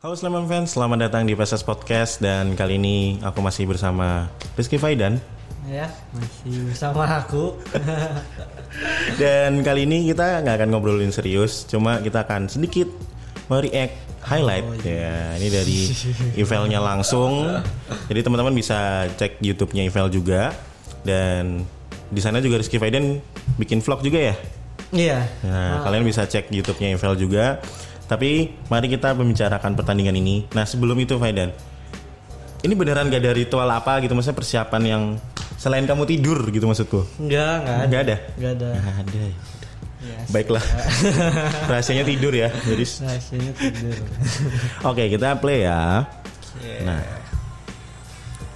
Halo Sleman fans, selamat datang di PSS Podcast dan kali ini aku masih bersama Rizky Faidan Ya, masih bersama aku. dan kali ini kita nggak akan ngobrolin serius, cuma kita akan sedikit mereact highlight ya ini dari Ivelnya langsung. Jadi teman-teman bisa cek YouTube-nya Ivel juga dan di sana juga Rizky Faidan bikin vlog juga ya. Iya. Nah, kalian bisa cek YouTube-nya Evel juga. Tapi mari kita membicarakan pertandingan ini. Nah, sebelum itu Faidan. Ini beneran gak ada ritual apa gitu maksudnya persiapan yang selain kamu tidur gitu maksudku? Enggak, enggak ada. Enggak ada. Enggak ada. Nggak ada. ya. Ya, Baiklah. Rahasianya tidur ya. Jadi rahasianya tidur. Oke, kita play ya. Nah.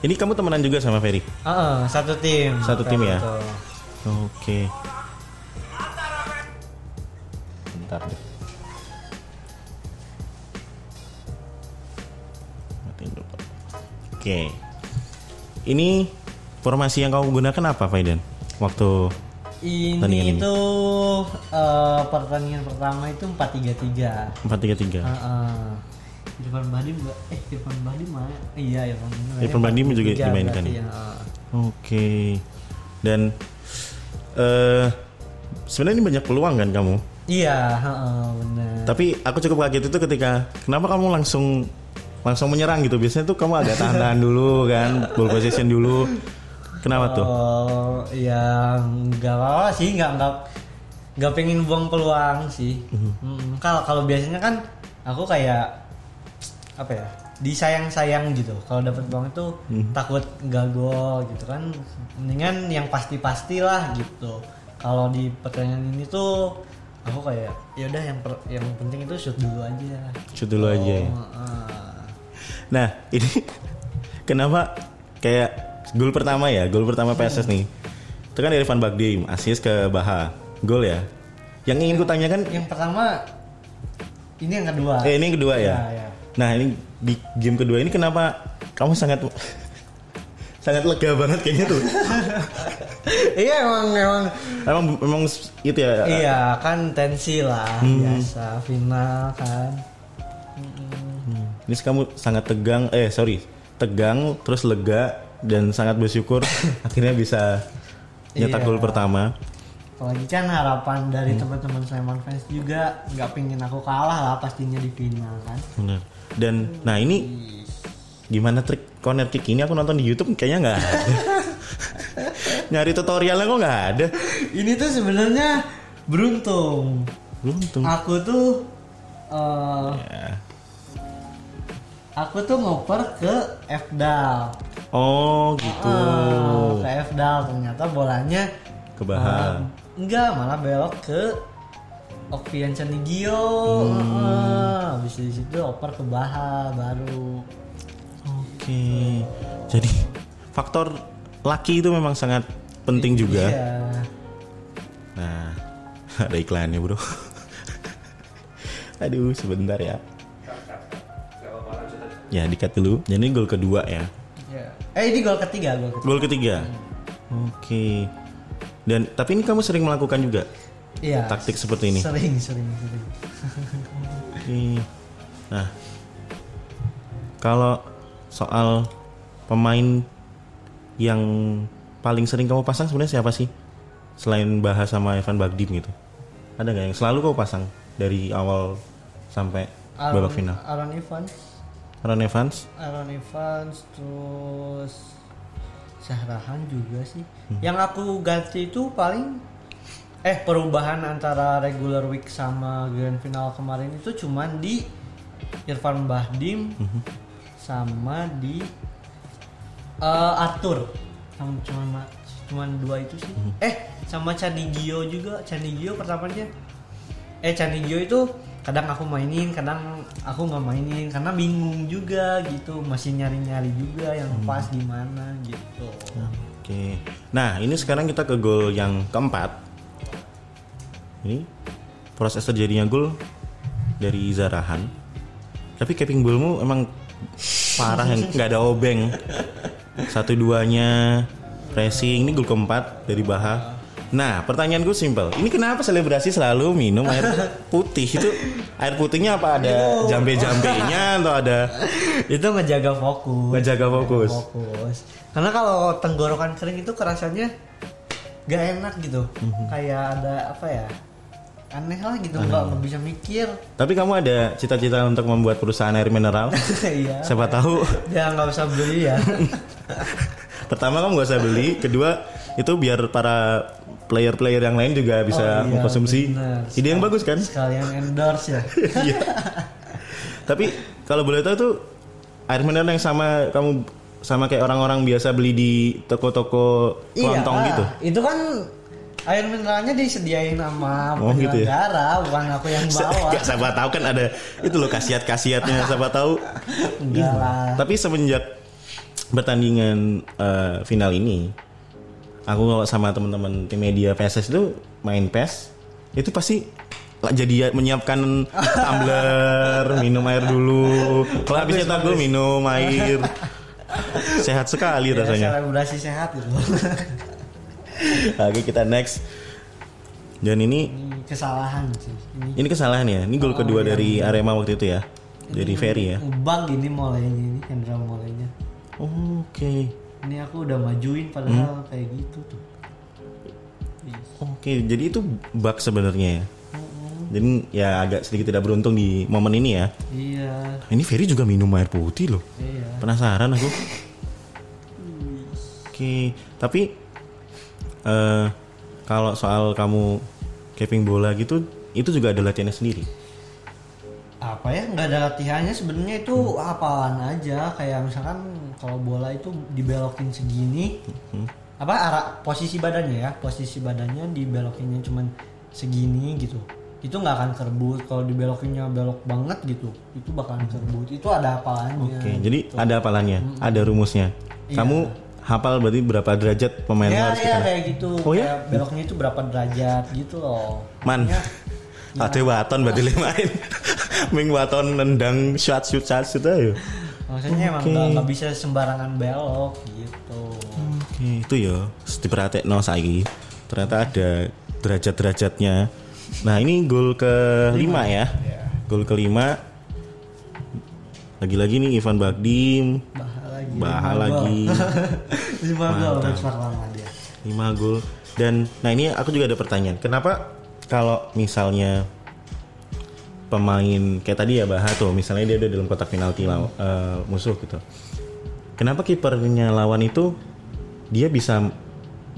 Ini kamu temenan juga sama Ferry? Heeh, satu tim. Satu tim ya? Oke. Bentar deh. Oke. Ini formasi yang kamu gunakan apa, Faidan? Waktu Pertandingan Ini ini. itu eh, pertandingan pertama itu 4-3-3. 433. Heeh. Irfan Badim enggak? Eh, Irfan Badim mana? Iya, Irfan Badim. Irfan Badim juga 4-3-3 dimainkan berarti ya? Oke. Dan eh sebenarnya ini banyak peluang kan kamu? Iya, heeh, benar. Tapi aku cukup kaget itu ketika kenapa kamu langsung langsung menyerang gitu. Biasanya tuh kamu agak tahan-tahan dulu kan, ball position dulu. Kenapa tuh? Oh, ya nggak apa-apa sih, nggak nggak nggak pengen buang peluang sih. Mhm. Mm, Kalau kalau biasanya kan aku kayak apa ya, disayang-sayang gitu. Kalau dapat peluang itu Mhm. takut nggak gol gitu kan. Mendingan yang pasti-pasti lah gitu. Kalau di pertandingan ini tuh aku kayak ya udah yang per- yang penting itu shoot dulu aja. Shoot dulu aja ya. Oh, heeh. Nah, ini kenapa kayak gol pertama ya, gol pertama PSS nih. Itu kan dari Van Bagdim, asis ke Baha. Gol ya. Yang ingin ku tanyakan Yang pertama ini yang kedua. eh ini yang kedua ya. Ya, ya. Nah, ini di game kedua ini kenapa kamu sangat sangat lega banget kayaknya tuh. iya emang emang Emang memang itu ya. iya kan tensi lah Hmm. biasa final kan Hmm. Ini kamu sangat tegang, eh sorry, tegang, terus lega dan sangat bersyukur akhirnya bisa nyetak Iya. gol pertama. apalagi kan harapan dari Hmm. teman-teman Sleman fans juga nggak pingin aku kalah lah pastinya di final kan Bener. Dan nah ini gimana trik corner kick ini aku nonton di YouTube kayaknya nggak ada. Nyari tutorialnya kok nggak ada. ini tuh sebenarnya beruntung Beruntung. aku tuh eh, Ya. Aku tuh ngoper ke Fdal Oh gitu. Ah, ke Fdal ternyata bolanya Ke Baha. Ah, enggak, malah belok ke Okvian Canigio. Hmm. Ah, habis dari situ oper ke Baha baru. Oke. Jadi faktor laki itu memang sangat penting juga. Iya. Nah, ada iklannya bro. Aduh, sebentar ya. Ya, dikat dulu. Jadi gol kedua ya. Iya. Eh ini gol ketiga, gol ketiga. Gol ketiga. Oke. Dan tapi ini kamu sering melakukan juga Iya. taktik seperti ini. Sering, sering, sering. Oke. Nah, kalau soal pemain yang paling sering kamu pasang sebenarnya siapa sih? Selain Bahas sama Evan Bagdim gitu. Ada nggak yang selalu kau pasang dari awal sampai babak final? Aaron Evans, Aaron Evans. Aaron Evans terus Syahrahan juga sih. Hmm. Yang aku ganti itu paling eh perubahan antara regular week sama grand final kemarin itu cuman di Irfan Bahdim Mhm. sama di eh, Arthur. Sama cuman cuman dua itu sih. Mhm. Eh sama Canigio juga. Canigio pertamanya eh Canigio itu kadang aku mainin, kadang aku nggak mainin karena bingung juga gitu, masih nyari-nyari juga yang Hmm. pas gimana gitu. Oke. Nah, ini sekarang kita ke gol yang keempat. Ini proses terjadinya gol dari Zarahan. Tapi capping ballmu emang parah yang nggak ada obeng. Satu duanya pressing ini gol keempat dari Baha. Nah, pertanyaanku simpel. Ini kenapa selebrasi selalu minum air putih? Itu air putihnya apa ada jambe-jambenya atau ada itu ngejaga fokus. Ngejaga fokus. fokus. Karena kalau tenggorokan kering itu kerasanya gak enak gitu. Mhm. Kayak ada apa ya? Aneh lah gitu, nggak nggak bisa mikir. Tapi kamu ada cita-cita untuk membuat perusahaan air mineral? Iya. Siapa tahu. Ya nggak usah beli ya. Pertama kamu gak usah beli, kedua itu biar para player-player yang lain juga bisa Oh, iya, mengkonsumsi. benar. Ide yang bagus kan? Sekalian endorse ya. Iya. Tapi kalau boleh tahu tuh air mineral yang sama kamu sama kayak orang-orang biasa beli di toko-toko kelontong iya, gitu. Itu kan air mineralnya disediain sama Oh, gitu ya? bukan aku yang bawa. Gak siapa tahu kan ada itu loh kasiat-kasiatnya siapa tahu. Enggak lah. Tapi semenjak pertandingan eh, final ini, aku kalau sama teman-teman tim media PSS itu main PES, itu pasti jadi menyiapkan tumbler, minum air dulu. Kalau habis nyetak gue minum air. Sehat sekali Ya, rasanya. selebrasi sehat gitu. Oke, kita next. Dan ini Ini kesalahan sih. Ini ini kesalahan ya. Ini gol kedua dari Arema waktu itu ya. Dari Ferry ya. bug ini mulainya ini Hendra mulainya. Oke. Ini aku udah majuin padahal Hmm. kayak gitu tuh. Oke, jadi itu bug sebenarnya ya. Jadi ya agak sedikit tidak beruntung di momen ini ya. Iya, Ini Ferry juga minum air putih loh. iya. Penasaran aku. Oke, tapi eh kalau soal kamu caping bola gitu, itu juga ada latihannya sendiri. Apa ya? Nggak ada latihannya sebenarnya itu hafalan aja. Kayak misalkan kalau bola itu dibelokin segini, apa arah posisi badannya ya? Posisi badannya dibelokinnya cuman segini gitu. Itu nggak akan kerbut. Kalau dibelokinnya belok banget gitu, itu bakalan kerbut. Itu ada hafalannya. Oke, jadi ada apalannya, ada rumusnya. Kamu hafal berarti berapa derajat pemain ya, harus ya kayak gitu. Oh, ya? Kayak beloknya itu berapa derajat gitu loh. Man, Ya. ada waton berarti main. Ming waton nendang shot shoot shot shoot ayo. Maksudnya emang Oke. nggak bisa sembarangan belok gitu. Oke, itu ya. Seperti no saiki. Ternyata ada derajat-derajatnya. Nah, ini gol kelima ya. Gol kelima. Lagi-lagi nih Ivan Bagdim Bahal lagi. Baha lagi. Lima gol dia. 5 gol. Dan nah ini aku juga ada pertanyaan. Kenapa kalau misalnya pemain kayak tadi ya Baha tuh, misalnya dia udah dalam kotak penalti law- eh, musuh gitu. Kenapa kipernya lawan itu dia bisa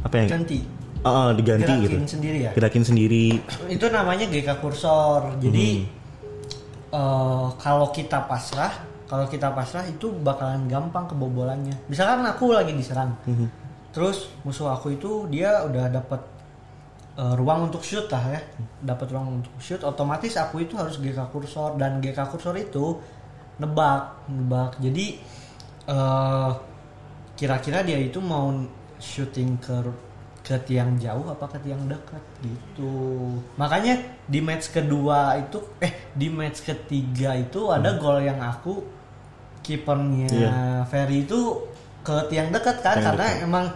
apa yang Ganti. Oh, oh, diganti Gerakin gitu. sendiri ya. Gerakin sendiri. Itu namanya GK kursor. Jadi eh, kalau kita pasrah, kalau kita pasrah itu bakalan gampang kebobolannya. Misalkan aku lagi diserang. Terus musuh aku itu dia udah dapat eh, ruang untuk shoot lah ya. Dapat ruang untuk shoot, otomatis aku itu harus GK kursor dan GK kursor itu nebak, nebak. Jadi eh kira-kira dia itu mau shooting ke ke tiang jauh apa ke tiang dekat gitu. Makanya di match kedua itu eh di match ketiga itu ada gol yang aku kipernya Iya. Ferry itu ke tiang dekat kan Tiang karena dekat. emang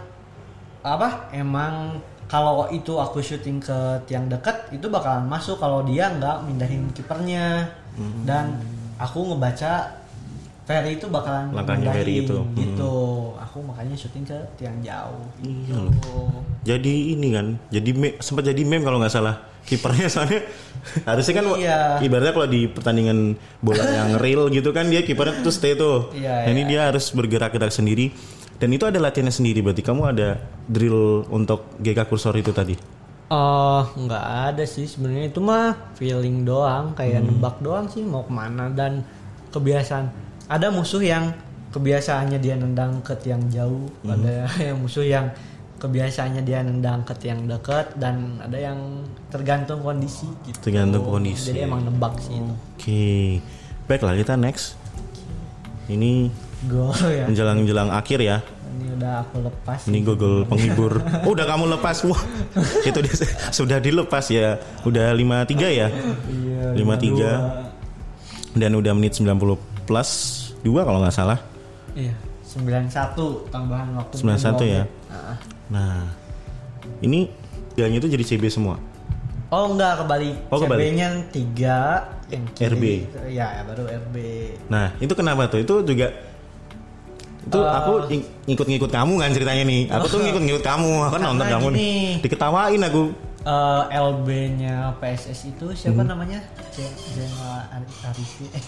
apa? Emang kalau itu aku syuting ke tiang dekat itu bakalan masuk kalau dia nggak mindahin kipernya Hmm. dan aku ngebaca Ferry itu bakalan Langkahnya Ferry mindahin, itu. Hmm. gitu. Aku makanya syuting ke tiang jauh. Iya Gitu. Jadi ini kan, jadi me- sempat jadi meme kalau nggak salah kipernya soalnya harusnya kan Iya. ibaratnya kalau di pertandingan bola yang real gitu kan dia kipernya tuh stay tuh. Iya, Nah, Ini iya. dia harus bergerak-gerak sendiri dan itu ada latihannya sendiri berarti kamu ada drill untuk GK kursor itu tadi. Oh, nggak ada sih sebenarnya itu mah feeling doang, kayak Hmm. nebak doang sih mau ke mana dan kebiasaan. Ada musuh yang kebiasaannya dia nendang ke tiang jauh, Hmm. ada yang musuh yang kebiasaannya dia nendang ke tiang dekat dan ada yang tergantung kondisi gitu. Tergantung kondisi. Jadi emang nebak sih. Oke, baiklah kita next. Ini Gol ya. menjelang-jelang akhir ya. Ini udah aku lepas. Ini gol penghibur. Oh, udah kamu lepas. Wah. itu dia, sudah dilepas ya. Udah 53 ya. Iya. 53 dan udah menit 90 plus 2 kalau nggak salah. Iya. 91 tambahan waktu. 91 ya. Ah. Nah, ini tiganya itu jadi CB semua. Oh enggak kebalik. Oh, kebalik. CB-nya tiga, yang kiri, RB. Ya baru RB. Nah itu kenapa tuh? Itu juga itu Eh. aku ng- ngikut-ngikut kamu kan ceritanya nih. Aku tuh ngikut-ngikut kamu. Aku kan nonton kamu nih. Diketawain aku. Eh, LB-nya PSS itu siapa Hmm. namanya? Ari- Arifin. Eh,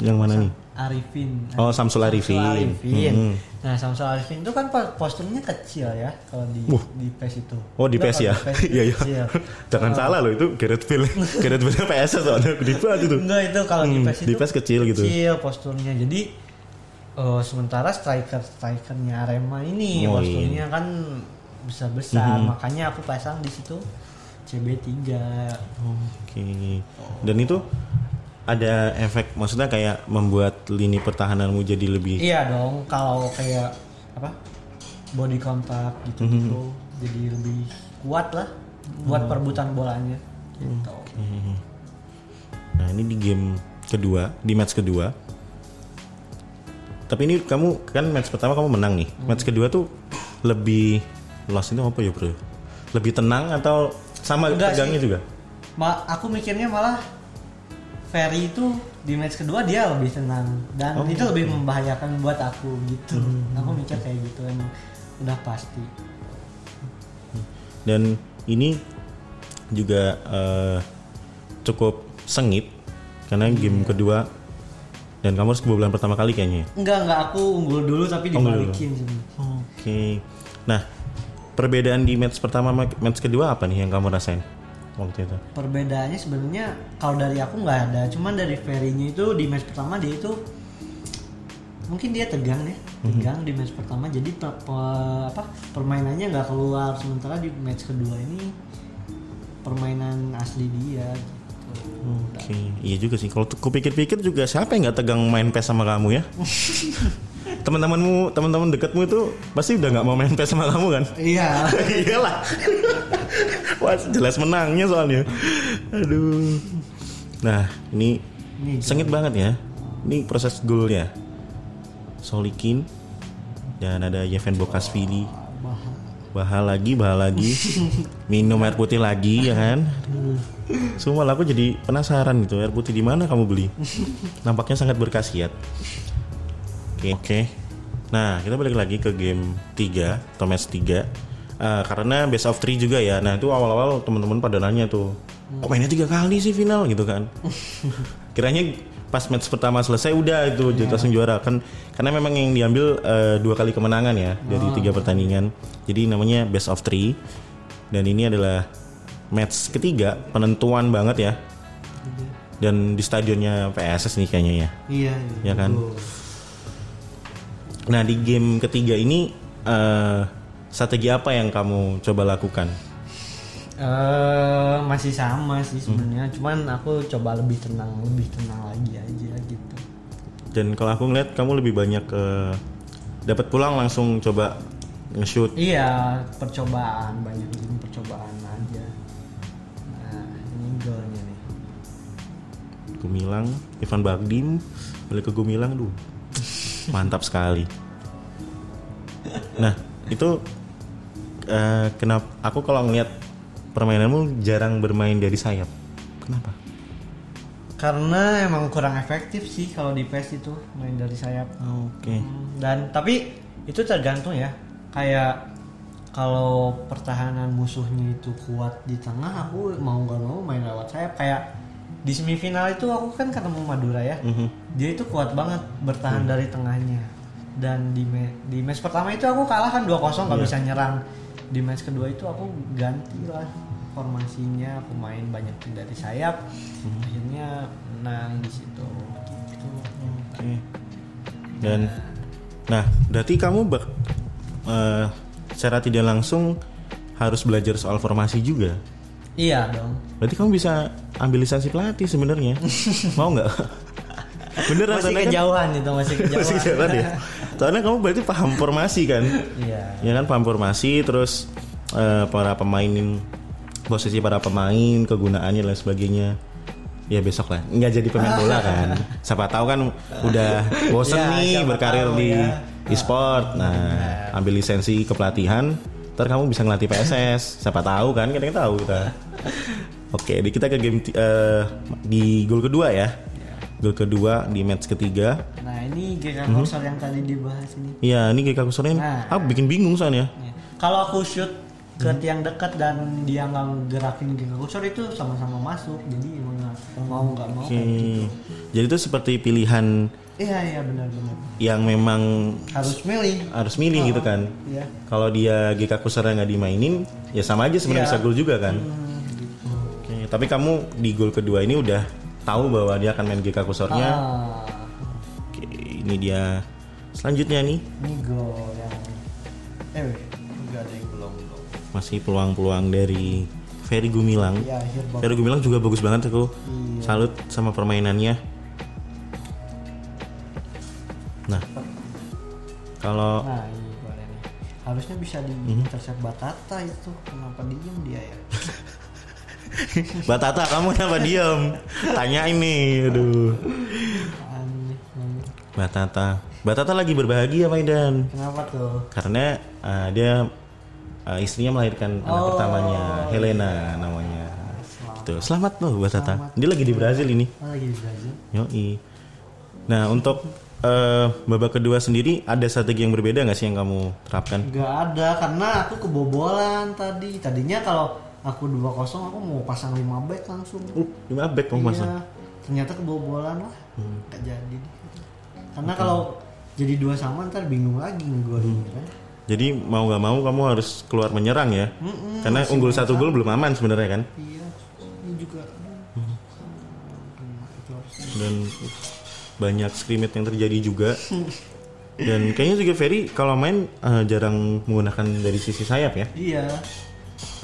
Yang mana nih? Arifin. Oh, Samsul Arifin. Arifin. Hmm. Nah, Samsul Arifin itu kan po- posturnya kecil ya kalau di Wuh. di PES itu. Oh di PES ya? di Iya iya. Jangan salah loh itu Gareth Bale. Gareth Bale PS soalnya gede banget itu. Enggak itu kalau di Hmm, PES itu di PES kecil gitu. Kecil posturnya. Jadi eh, sementara striker strikernya Arema ini Oh, posturnya kan besar besar, Mhm. makanya aku pasang di situ CB3. Oke. Dan itu ada efek maksudnya kayak membuat lini pertahananmu jadi lebih Iya dong, kalau kayak apa body contact gitu gitu, jadi lebih kuat lah Oh. buat perebutan bolanya. Gitu. Oke. Nah ini di game kedua, di match kedua. Tapi ini kamu kan match pertama kamu menang nih. Hmm. Match kedua tuh lebih loss itu apa ya bro? Lebih tenang atau sama Enggak tegangnya sih. juga? Ma, aku mikirnya malah Ferry itu di match kedua dia lebih tenang dan Oh, itu lebih membahayakan buat aku gitu. Aku mikir kayak gitu emang udah pasti. Dan ini juga eh, cukup sengit karena Iya. game kedua dan kamu harus kebobolan pertama kali kayaknya. ya? Enggak enggak aku unggul dulu tapi dibalikin sebenarnya. Oke. Nah, perbedaan di match pertama sama match kedua apa nih yang kamu rasain waktu itu? Perbedaannya sebenarnya kalau dari aku nggak ada, cuman dari Ferry-nya itu di match pertama dia itu mungkin dia tegang ya, tegang di match pertama jadi pe- pe- apa permainannya nggak keluar sementara di match kedua ini permainan asli dia gitu. Oke, iya juga sih. Kalau aku pikir-pikir juga siapa yang nggak tegang main PES sama kamu ya? Teman-temanmu, teman-teman dekatmu itu pasti udah nggak mau main PES sama kamu kan? Iya. Iyalah. Wah, jelas menangnya soalnya. Aduh. Nah, ini Ini sengit banget ya. Ini proses golnya. Solikin dan ada Yeven Bokasvili. Bahal lagi, bahal lagi. Minum air putih lagi ya kan. Semua aku jadi penasaran gitu air putih di mana kamu beli? Nampaknya sangat berkhasiat. Oke. Oke. Nah, kita balik lagi ke game 3 atau match 3. Eh, karena best of 3 juga ya. Nah, itu awal-awal teman-teman pada nanya tuh. Kok mainnya tiga kali sih final gitu kan? Kiranya pas match pertama selesai udah itu jadi langsung juara kan karena memang yang diambil eh, dua kali kemenangan ya dari tiga pertandingan jadi namanya best of three dan ini adalah match ketiga penentuan banget ya dan di stadionnya PSS nih kayaknya ya Iya. Ya kan? betul. Nah di game ketiga ini eh, strategi apa yang kamu coba lakukan? Eh, masih sama sih sebenarnya, cuman aku coba lebih tenang, lebih tenang lagi aja gitu. Dan kalau aku ngeliat kamu lebih banyak ke dapat pulang langsung coba nge-shoot. Iya, percobaan banyak ini percobaan aja. Nah, ini golnya nih. Gumilang, Ivan Bagdim balik ke Gumilang, duh mantap sekali. Nah itu eh, kenapa aku kalau ngeliat permainanmu jarang bermain dari sayap, kenapa? Karena emang kurang efektif sih kalau di PES itu main dari sayap. Oke. Hmm, Dan tapi itu tergantung ya. Kayak kalau pertahanan musuhnya itu kuat di tengah, aku mau nggak mau main lewat sayap. Kayak di semifinal itu aku kan ketemu Madura ya. Mhm. Dia itu kuat banget bertahan dari tengahnya. Dan di ma- di match pertama itu aku kalah kan 2-0 nggak Iya. bisa nyerang. Di match kedua itu aku ganti lah formasinya, aku main banyak dari sayap. Akhirnya menang di situ. Gitu. Oke. Dan nah, berarti kamu bak, eh, secara tidak langsung harus belajar soal formasi juga. Iya dong. Berarti kamu bisa ambil lisensi pelatih sebenarnya. Mau nggak? Bener masih kan- kejauhan itu masih kejauhan. Masih kejauhan ya. Soalnya kamu berarti paham formasi kan? Iya. Ya kan paham formasi terus eh, para pemain posisi para pemain kegunaannya dan sebagainya. Ya besok lah nggak jadi pemain bola kan. Siapa tahu kan udah bosen Ya, nih berkarir tahu di ya. e-sport. Nah, ambil lisensi kepelatihan Ntar kamu bisa ngelatih PSS. Siapa tahu kan? Kita tahu kita. Oke, di kita ke game eh, di gol kedua ya. Gol kedua di match ketiga. Nah ini GK Mhm. Korsor yang tadi dibahas ini. Iya, ini Geka Kusurin. Nah. Aku bikin bingung soalnya. Ya. Kalau aku shoot ke Mhm. tiang dekat dan dia nggak gerakin GK Korsor itu sama-sama masuk. Jadi mau nggak mau. Oke. kayak gitu. Jadi itu seperti pilihan Iya iya benar-benar. yang memang Harus milih. harus milih gitu kan. Iya. Kalau dia GK Kusera nggak dimainin, ya sama aja sebenarnya Iya. bisa gol juga kan. Hmm, gitu. Oke, tapi kamu di gol kedua ini udah tahu bahwa dia akan main GK Kusornya. Ah, Oke, ini dia selanjutnya nih ini gol yang eh weh, nggak ada yang belum belum. masih peluang-peluang dari Ferry Gumilang. Iya babak. Ferry Gumilang juga bagus banget aku. Iya. Salut sama permainannya. Nah, kalau Nah ini. Harusnya bisa di Mhm. intercept Batata itu. Kenapa diem dia ya? Batata kamu kenapa diem? Tanya ini, aduh. Aneh. aneh. Batata, Batata lagi berbahagia Maidan. Kenapa tuh? karena uh, dia uh, istrinya melahirkan anak Oh, pertamanya Helena namanya gitu selamat loh buat Tata dia lagi di Brazil ini Oh, lagi di Brazil. yoi nah untuk uh, babak kedua sendiri ada strategi yang berbeda nggak sih yang kamu terapkan Gak ada karena aku kebobolan tadi. Tadinya kalau aku 2-0 aku mau pasang 5 back langsung. uh lima back masang Iya. Ternyata kebobolan lah. Hmm. Gak jadi. Karena kalau jadi dua sama ntar bingung lagi ngegolin Hmm. kan. jadi mau nggak mau kamu harus keluar menyerang ya Mm-mm, karena masih unggul satu gol belum aman sebenarnya kan Iya. Ini juga. Hmm. harus- dan banyak scrimmage yang terjadi juga dan kayaknya juga Ferry kalau main uh, jarang menggunakan dari sisi sayap ya Iya.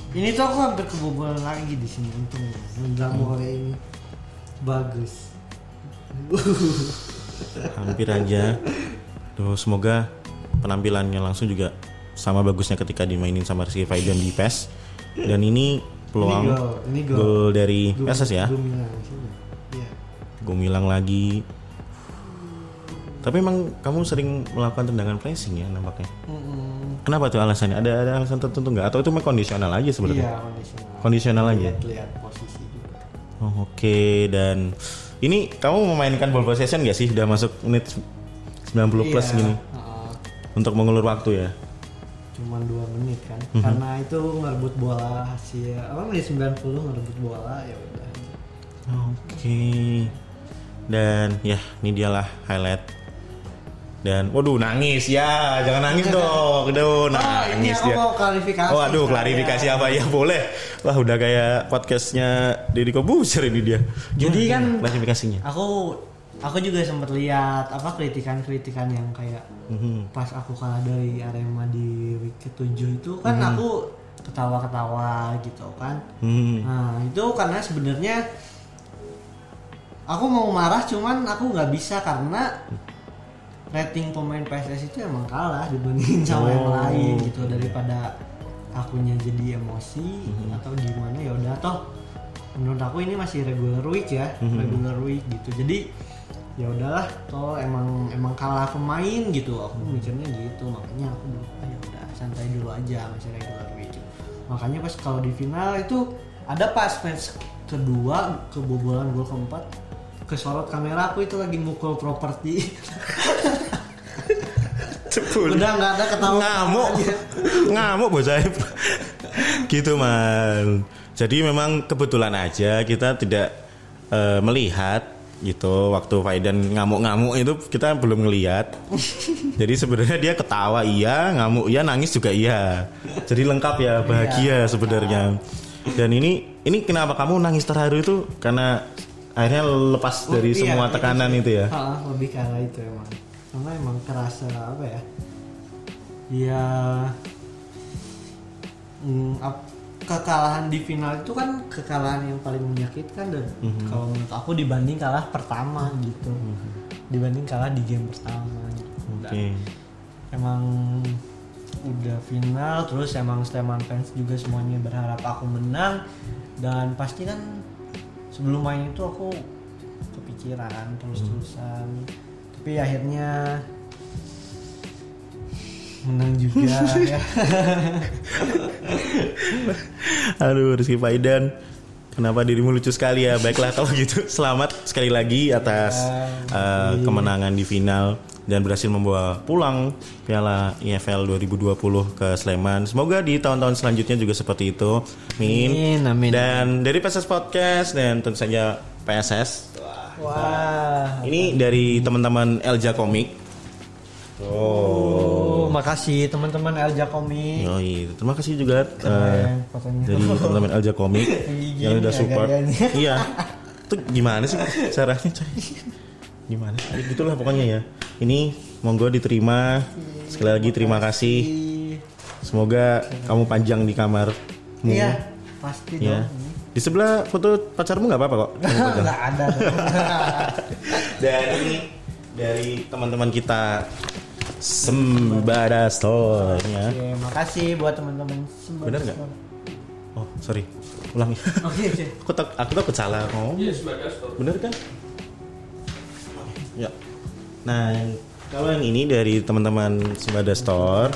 Ini tuh aku hampir kebobolan lagi di sini untung nggak Hmm. mau ini bagus. hampir aja Tuh semoga penampilannya langsung juga sama bagusnya ketika dimainin sama Rizky Faidan di PES dan ini peluang Ini gol, ini gol. gol dari Gum- PSS ya Gumilang sini. Iya. Gumilang lagi tapi emang kamu sering melakukan tendangan pressing ya nampaknya Mm-mm. Kenapa tuh alasannya ada ada alasan tertentu nggak atau itu memang kondisional aja Iya sebenarnya kondisional. kondisional aja Lihat posisi juga. Oh, oke dan ini kamu memainkan ball possession gak sih udah masuk menit 90 plus Iya, gini heeh. untuk mengulur waktu ya Cuman dua menit kan. Mhm. Karena itu ngerebut bola hasil apa menit 90 ngerebut bola ya udah. Oke. Dan ya, ini dialah highlight. Dan waduh nangis ya, jangan nangis dong. Aduh, Oh, nangis aku dia. mau klarifikasi. Oh, aduh, klarifikasi Ya. apa ya? Boleh. Wah, udah kayak podcastnya Deddy Kobuser ini dia. Jadi Gimana kan- klarifikasinya. Aku aku juga sempat lihat apa kritikan-kritikan yang kayak Mhm. pas aku kalah dari Arema di week ke-7 itu kan Mhm. aku ketawa-ketawa gitu kan. Hmm. Nah, itu karena sebenarnya aku mau marah cuman aku nggak bisa karena rating pemain PSS itu emang kalah dibandingin sama yang Oh. lain gitu daripada akunya jadi emosi Mhm. atau gimana ya udah toh menurut aku ini masih regular week ya Mhm. regular week gitu jadi ya udahlah toh emang emang kalah pemain gitu aku mikirnya gitu makanya aku ah, ya udah santai dulu aja masih regular week gitu. makanya pas kalau di final itu ada pas match kedua kebobolan gol keempat kesorot kamera aku itu lagi mukul properti Cepul. udah nggak ada ketawa ngamuk. ngamuk bos gitu man. Jadi memang kebetulan aja kita tidak eh, melihat gitu waktu Faidan ngamuk-ngamuk itu kita belum ngelihat. Jadi sebenarnya dia ketawa iya. Ngamuk iya. Nangis juga iya. Jadi lengkap ya bahagia sebenarnya. Dan ini ini kenapa kamu nangis terharu itu? Karena akhirnya lepas dari Iya, semua itu tekanan sih. itu ya? Ha, lebih arah itu emang karena emang kerasa apa ya? Ya mm, ap- kekalahan di final itu kan kekalahan yang paling menyakitkan dan Mhm. kalau menurut aku dibanding kalah pertama gitu. Dibanding kalah di game pertama gitu. oke. Dan emang udah final terus emang Sleman fans juga semuanya berharap aku menang. Dan pasti kan sebelum main itu aku kepikiran terus-terusan tapi akhirnya menang juga ya. Aduh Rizky Faidan Kenapa dirimu lucu sekali ya? Baiklah kalau gitu Selamat sekali lagi atas uh, kemenangan di final Dan berhasil membawa pulang Piala IFL 2020 ke Sleman. Semoga di tahun-tahun selanjutnya juga seperti itu. Amin. Amin, amin. Dan dari PSS Podcast Dan tentu saja PSS Wah. Ini dari teman-teman Elja Komik Oh, makasih teman-teman Elja Komik. Yoi, terima kasih juga uh, Keren fotonya. dari teman-teman Elja Komik yang udah ya support. Iya. Itu gimana sih caranya, coy? Gimana? Gitulah pokoknya ya. Ini monggo diterima. Sekali lagi terima kasih. Semoga kamu panjang di kamar. Iya, pasti Ya. dong. Di sebelah foto pacarmu nggak apa-apa kok. Enggak ada. Dan ini dari teman-teman kita Sembada Store ya. Oke, makasih buat teman-teman semua. Bener nggak? Oh, sorry. Ulang ya. Oke, oke. aku tak aku takut salah ngomong. Bener kan? Ya. Nah, kalau yang ini dari teman-teman Sembada Store,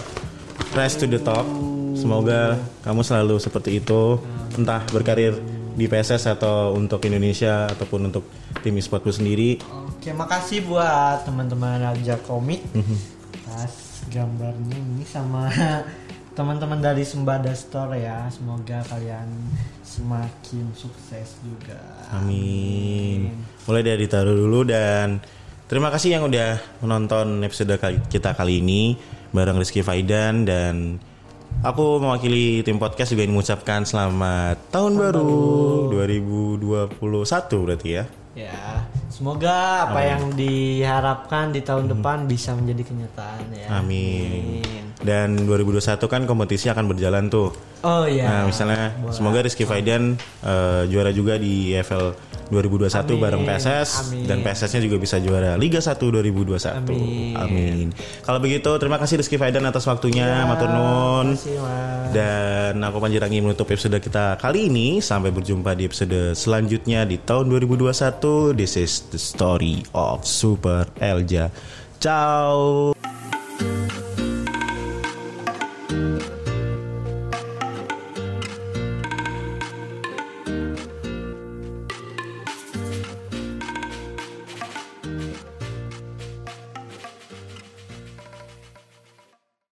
Rise to the top. Semoga kamu selalu seperti itu, entah berkarir di PSS atau untuk Indonesia ataupun untuk tim e-sportku sendiri. Oke, makasih buat teman-teman Alja Komik. Mhm. Pas gambarnya ini sama teman-teman dari Sembada Store ya. Semoga kalian semakin sukses juga. Amin. Mulai dari taruh dulu dan terima kasih yang udah menonton episode kita kali ini bareng Rizky Faidan dan aku mewakili tim podcast juga ingin mengucapkan selamat tahun baru 2021 berarti ya. Ya, semoga apa yang diharapkan di tahun depan bisa menjadi kenyataan ya. Amin. Dan 2021 kan kompetisi akan berjalan tuh. Oh iya. Nah, misalnya semoga Rizky Faidan eh, juara juga di EFL 2021 bareng PSS Amin. dan PSS-nya juga bisa juara Liga 1 2021. Amin. Amin. Kalau begitu terima kasih Rizky Faidan atas waktunya, matur nuwun. Dan aku Panjirangi menutup episode kita kali ini sampai berjumpa di episode selanjutnya di tahun 2021. This is the story of Super Elja. Ciao.